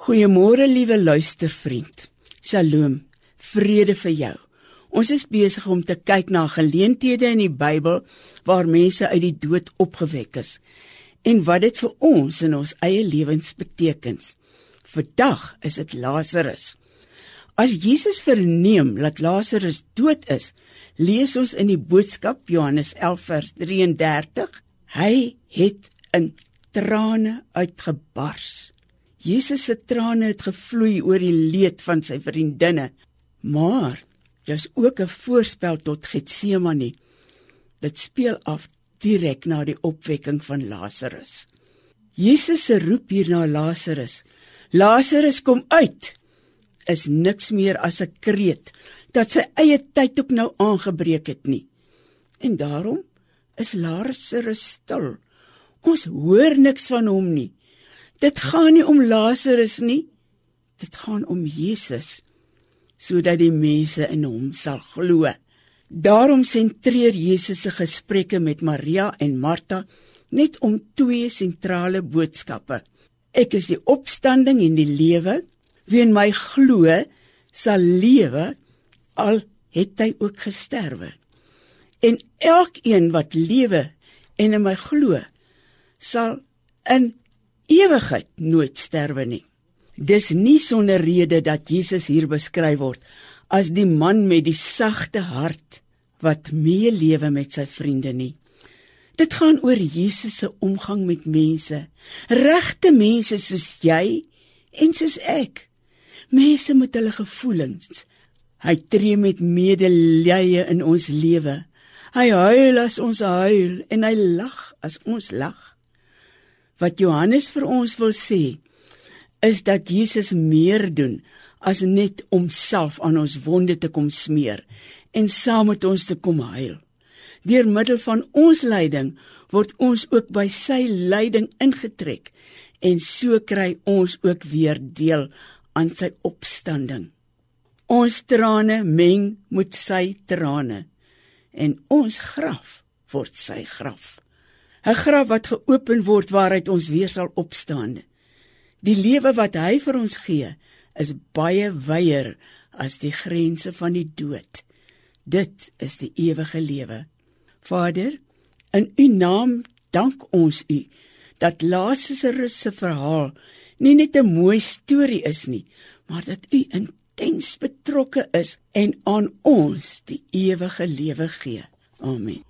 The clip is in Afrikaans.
Goeiemôre liewe luistervriend. Shalom. Vrede vir jou. Ons is besig om te kyk na geleenthede in die Bybel waar mense uit die dood opgewek is en wat dit vir ons in ons eie lewens beteken. Vandag is dit Lazarus. As Jesus verneem dat Lazarus dood is, lees ons in die boodskap Johannes 11 vers 33, hy het in trane uitgebars. Jesus se trane het gevloei oor die leed van sy vriendinne. Maar dis ook 'n voorspel tot Getsemane. Dit speel af direk na die opwekking van Lazarus. Jesus se roep hier na Lazarus. Lazarus kom uit. Is niks meer as 'n kreet dat sy eie tyd ook nou aangebreek het nie. En daarom is Lazarus stil. Ons hoor niks van hom nie. Dit gaan nie om Lazarus nie. Dit gaan om Jesus sodat die mense in hom sal glo. Daarom sentreer Jesus se gesprekke met Maria en Martha net om twee sentrale boodskappe. Ek is die opstanding en die lewe. Wie in my glo, sal lewe al het hy ook gesterwe. En elkeen wat lewe en in my glo, sal in ewigheid nooit sterwe nie. Dis nie sonder rede dat Jesus hier beskryf word as die man met die sagte hart wat meelewe met sy vriende nie. Dit gaan oor Jesus se omgang met mense, regte mense soos jy en soos ek. Mense met hulle gevoelens. Hy tree met medelee in ons lewe. Hy huil as ons huil en hy lag as ons lag. Wat Johannes vir ons wil sê is dat Jesus meer doen as net om self aan ons wonde te kom smeer en saam met ons te kom huil. Deur middel van ons lyding word ons ook by sy lyding ingetrek en so kry ons ook weer deel aan sy opstanding. Ons trane meng met sy trane en ons graf word sy graf. 'n graf wat geopen word waaruit ons weer sal opstaan. Die lewe wat hy vir ons gee, is baie wyer as die grense van die dood. Dit is die ewige lewe. Vader, in u naam dank ons u dat Lazarus se verhaal nie net 'n mooi storie is nie, maar dat u intens betrokke is en aan ons die ewige lewe gee. Amen.